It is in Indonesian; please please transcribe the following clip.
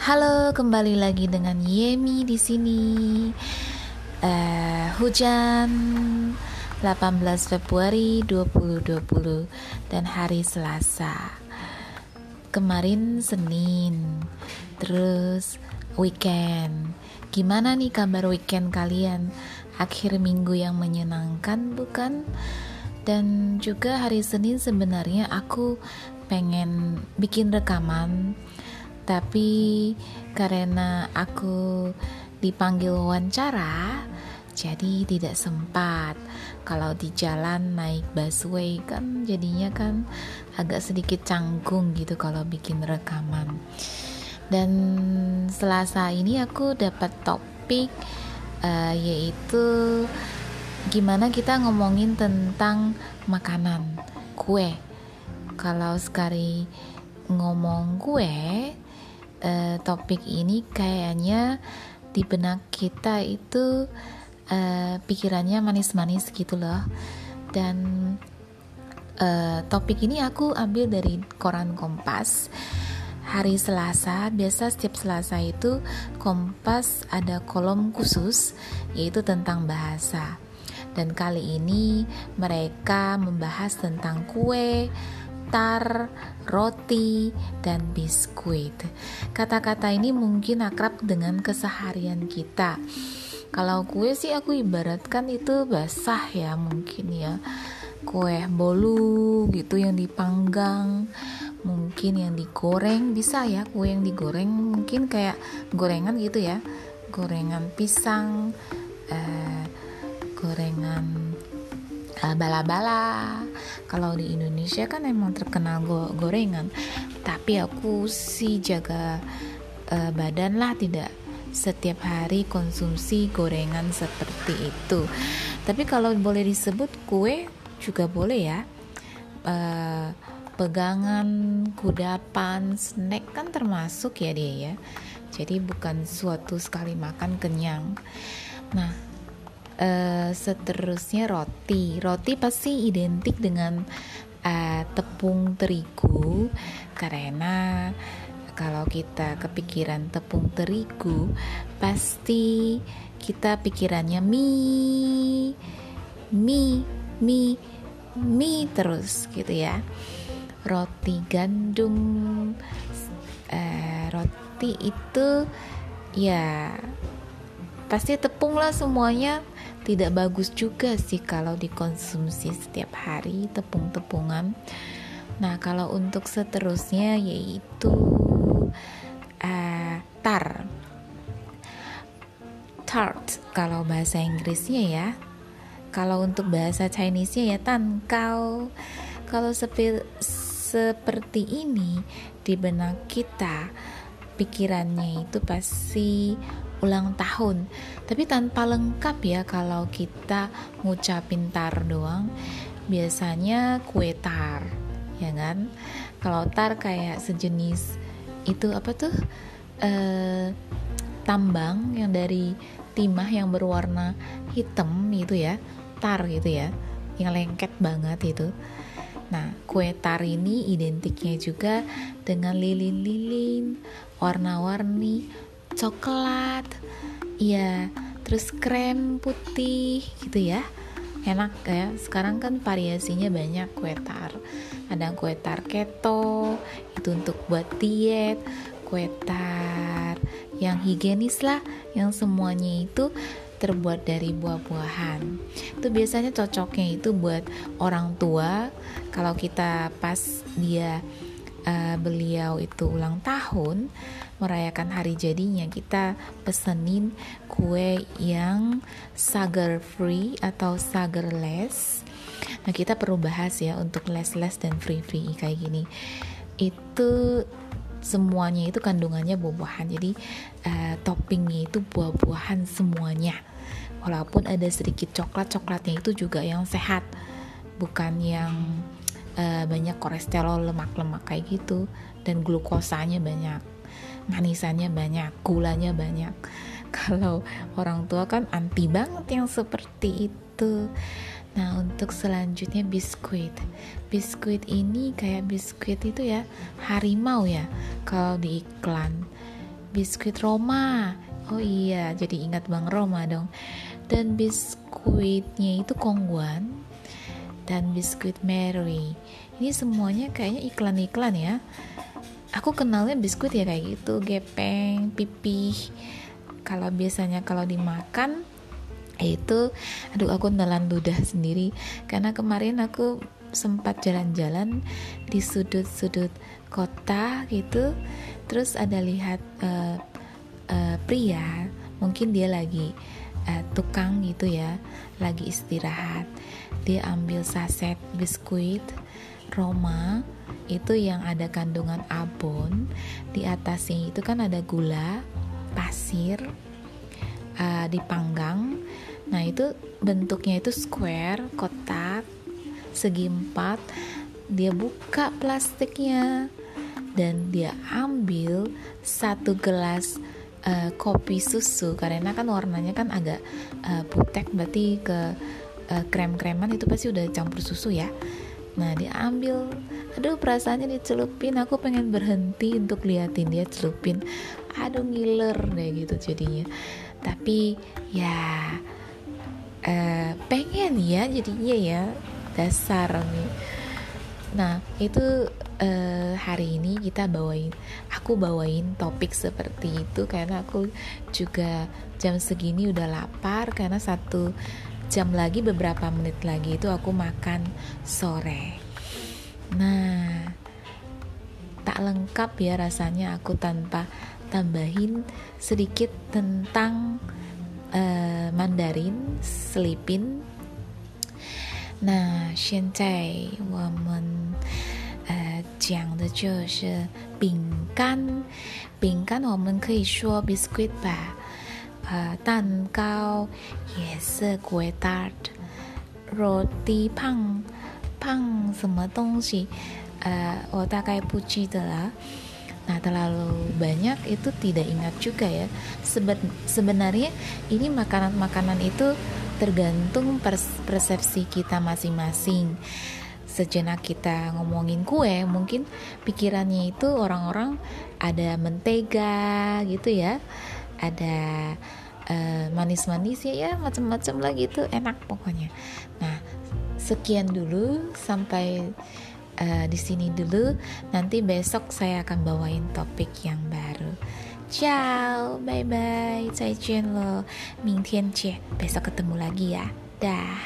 Halo, kembali lagi dengan Yemi di sini. Uh, hujan 18 Februari 2020 dan hari Selasa. Kemarin Senin, terus weekend. Gimana nih kabar weekend kalian? Akhir minggu yang menyenangkan bukan? Dan juga hari Senin sebenarnya aku pengen bikin rekaman. Tapi karena aku dipanggil wawancara jadi tidak sempat. Kalau di jalan naik busway kan jadinya kan agak sedikit canggung gitu kalau bikin rekaman. Dan selasa ini aku dapat topik uh, yaitu gimana kita ngomongin tentang makanan? Kue. Kalau sekali ngomong kue uh, topik ini kayaknya di benak kita itu uh, pikirannya manis-manis gitu loh. Dan uh, topik ini aku ambil dari koran Kompas. Hari Selasa biasa setiap Selasa itu Kompas ada kolom khusus yaitu tentang bahasa dan kali ini mereka membahas tentang kue tar, roti, dan biskuit. Kata-kata ini mungkin akrab dengan keseharian kita. Kalau kue sih aku ibaratkan itu basah ya mungkin ya. Kue bolu gitu yang dipanggang, mungkin yang digoreng bisa ya kue yang digoreng mungkin kayak gorengan gitu ya. Gorengan pisang, eh, gorengan Eh, bala-bala. Kalau di Indonesia kan emang terkenal go gorengan. Tapi aku sih jaga uh, badan lah tidak setiap hari konsumsi gorengan seperti itu. Tapi kalau boleh disebut kue juga boleh ya. Uh, pegangan kudapan snack kan termasuk ya dia ya. Jadi bukan suatu sekali makan kenyang. Nah uh, seterusnya roti. Roti pasti identik dengan uh, tepung terigu. Karena kalau kita kepikiran tepung terigu pasti kita pikirannya mie mie mie mie terus gitu ya. Roti gandum. Uh, roti itu ya pasti tepung lah semuanya tidak bagus juga sih kalau dikonsumsi setiap hari tepung-tepungan. Nah, kalau untuk seterusnya yaitu uh, tar. Tart kalau bahasa Inggrisnya ya. Kalau untuk bahasa Chinese-nya ya tankau. Kalau sepi, seperti ini di benak kita pikirannya itu pasti ulang tahun. Tapi tanpa lengkap ya kalau kita ngucapin tar doang biasanya kue tar ya kan? Kalau tar kayak sejenis itu apa tuh? Eh, tambang yang dari timah yang berwarna hitam gitu ya tar gitu ya yang lengket banget itu. Nah, kue tar ini identiknya juga dengan lilin-lilin, warna-warni, coklat iya terus krem putih gitu ya. Enak ya. Sekarang kan variasinya banyak kue tar. Ada kue tar keto itu untuk buat diet. Kue tar yang higienis lah yang semuanya itu terbuat dari buah-buahan. Itu biasanya cocoknya itu buat orang tua. Kalau kita pas dia uh, beliau itu ulang tahun merayakan hari jadinya kita pesenin kue yang sugar free atau sugarless nah kita perlu bahas ya untuk less-less dan free-free kayak gini. Itu semuanya itu kandungannya buah-buahan. Jadi uh, toppingnya itu buah-buahan semuanya. Walaupun ada sedikit coklat coklatnya itu juga yang sehat bukan yang uh, banyak kolesterol lemak-lemak kayak gitu dan glukosanya banyak manisannya banyak, gulanya banyak. Kalau orang tua kan anti banget yang seperti itu. Nah, untuk selanjutnya biskuit. Biskuit ini kayak biskuit itu ya, harimau ya kalau di iklan. Biskuit Roma. Oh iya, jadi ingat Bang Roma dong. Dan biskuitnya itu Kongguan dan biskuit Mary. Ini semuanya kayaknya iklan-iklan ya. Aku kenalnya biskuit ya kayak gitu, gepeng, pipih. Kalau biasanya kalau dimakan itu aduh aku nelan ludah sendiri karena kemarin aku sempat jalan-jalan di sudut-sudut kota gitu terus ada lihat uh, uh, pria mungkin dia lagi uh, tukang gitu ya lagi istirahat. Dia ambil saset biskuit Roma itu yang ada kandungan abon. Di atasnya itu kan ada gula pasir uh, dipanggang. Nah itu bentuknya itu square, kotak, segi empat. Dia buka plastiknya dan dia ambil satu gelas uh, kopi susu karena kan warnanya kan agak uh, putek berarti ke uh, krem-kreman itu pasti udah campur susu ya. Nah dia ambil, aduh perasaannya dicelupin, aku pengen berhenti untuk liatin dia celupin, aduh ngiler deh gitu jadinya. Tapi ya uh, pengen ya jadinya ya. Dasar nih. Nah itu uh, hari ini kita bawain aku bawain topik seperti itu karena aku juga jam segini udah lapar karena satu jam lagi beberapa menit lagi itu aku makan sore nah tak lengkap ya rasanya aku tanpa tambahin sedikit tentang uh, Mandarin selipin。那现在我们呃 讲的就是饼干，饼干我们可以说 biscuit 吧，呃蛋糕也是 g u a d a r t roti 胖胖什么东西，呃我大概不记得了。Nah, terlalu banyak itu tidak ingat juga ya. Seben sebenarnya ini makanan-makanan itu tergantung persepsi kita masing-masing. Sejenak kita ngomongin kue, mungkin pikirannya itu orang-orang ada mentega gitu ya. Ada uh, manis-manis ya, ya macam-macam lah gitu, enak pokoknya. Nah, sekian dulu sampai uh, di sini dulu. Nanti besok saya akan bawain topik yang baru. Ciao, bye bye, 再见了，明天见，besok ketemu lagi ya, dah.